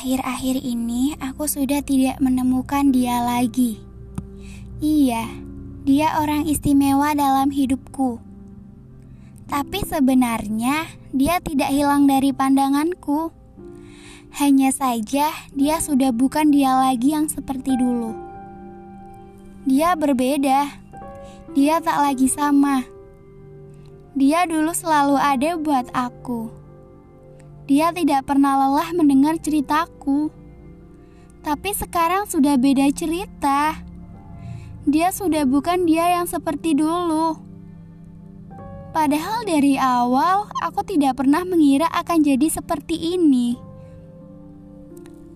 Akhir-akhir ini aku sudah tidak menemukan dia lagi. Iya, dia orang istimewa dalam hidupku. Tapi sebenarnya dia tidak hilang dari pandanganku. Hanya saja dia sudah bukan dia lagi yang seperti dulu. Dia berbeda. Dia tak lagi sama. Dia dulu selalu ada buat aku. Dia tidak pernah lelah mendengar ceritaku. Tapi sekarang sudah beda cerita. Dia sudah bukan dia yang seperti dulu. Padahal dari awal aku tidak pernah mengira akan jadi seperti ini.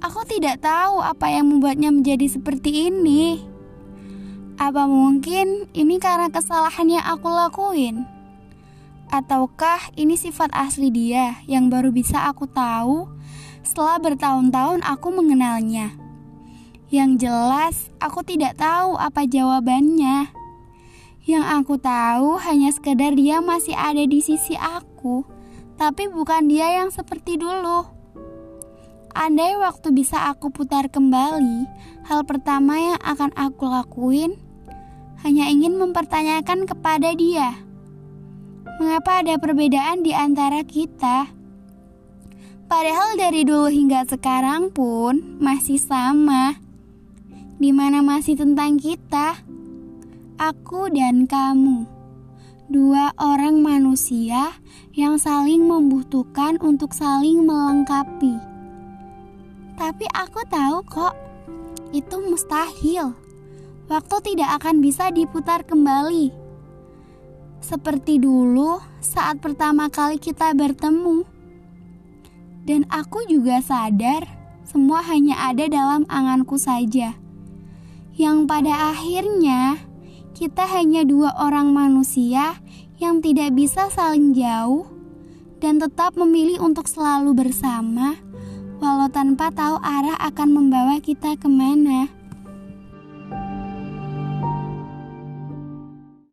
Aku tidak tahu apa yang membuatnya menjadi seperti ini. Apa mungkin ini karena kesalahan yang aku lakuin? Ataukah ini sifat asli dia yang baru bisa aku tahu setelah bertahun-tahun aku mengenalnya? Yang jelas, aku tidak tahu apa jawabannya. Yang aku tahu hanya sekedar dia masih ada di sisi aku, tapi bukan dia yang seperti dulu. Andai waktu bisa aku putar kembali, hal pertama yang akan aku lakuin hanya ingin mempertanyakan kepada dia Mengapa ada perbedaan di antara kita? Padahal dari dulu hingga sekarang pun masih sama. Di mana masih tentang kita? Aku dan kamu. Dua orang manusia yang saling membutuhkan untuk saling melengkapi. Tapi aku tahu kok, itu mustahil. Waktu tidak akan bisa diputar kembali seperti dulu saat pertama kali kita bertemu. Dan aku juga sadar semua hanya ada dalam anganku saja. Yang pada akhirnya kita hanya dua orang manusia yang tidak bisa saling jauh dan tetap memilih untuk selalu bersama walau tanpa tahu arah akan membawa kita ke mana.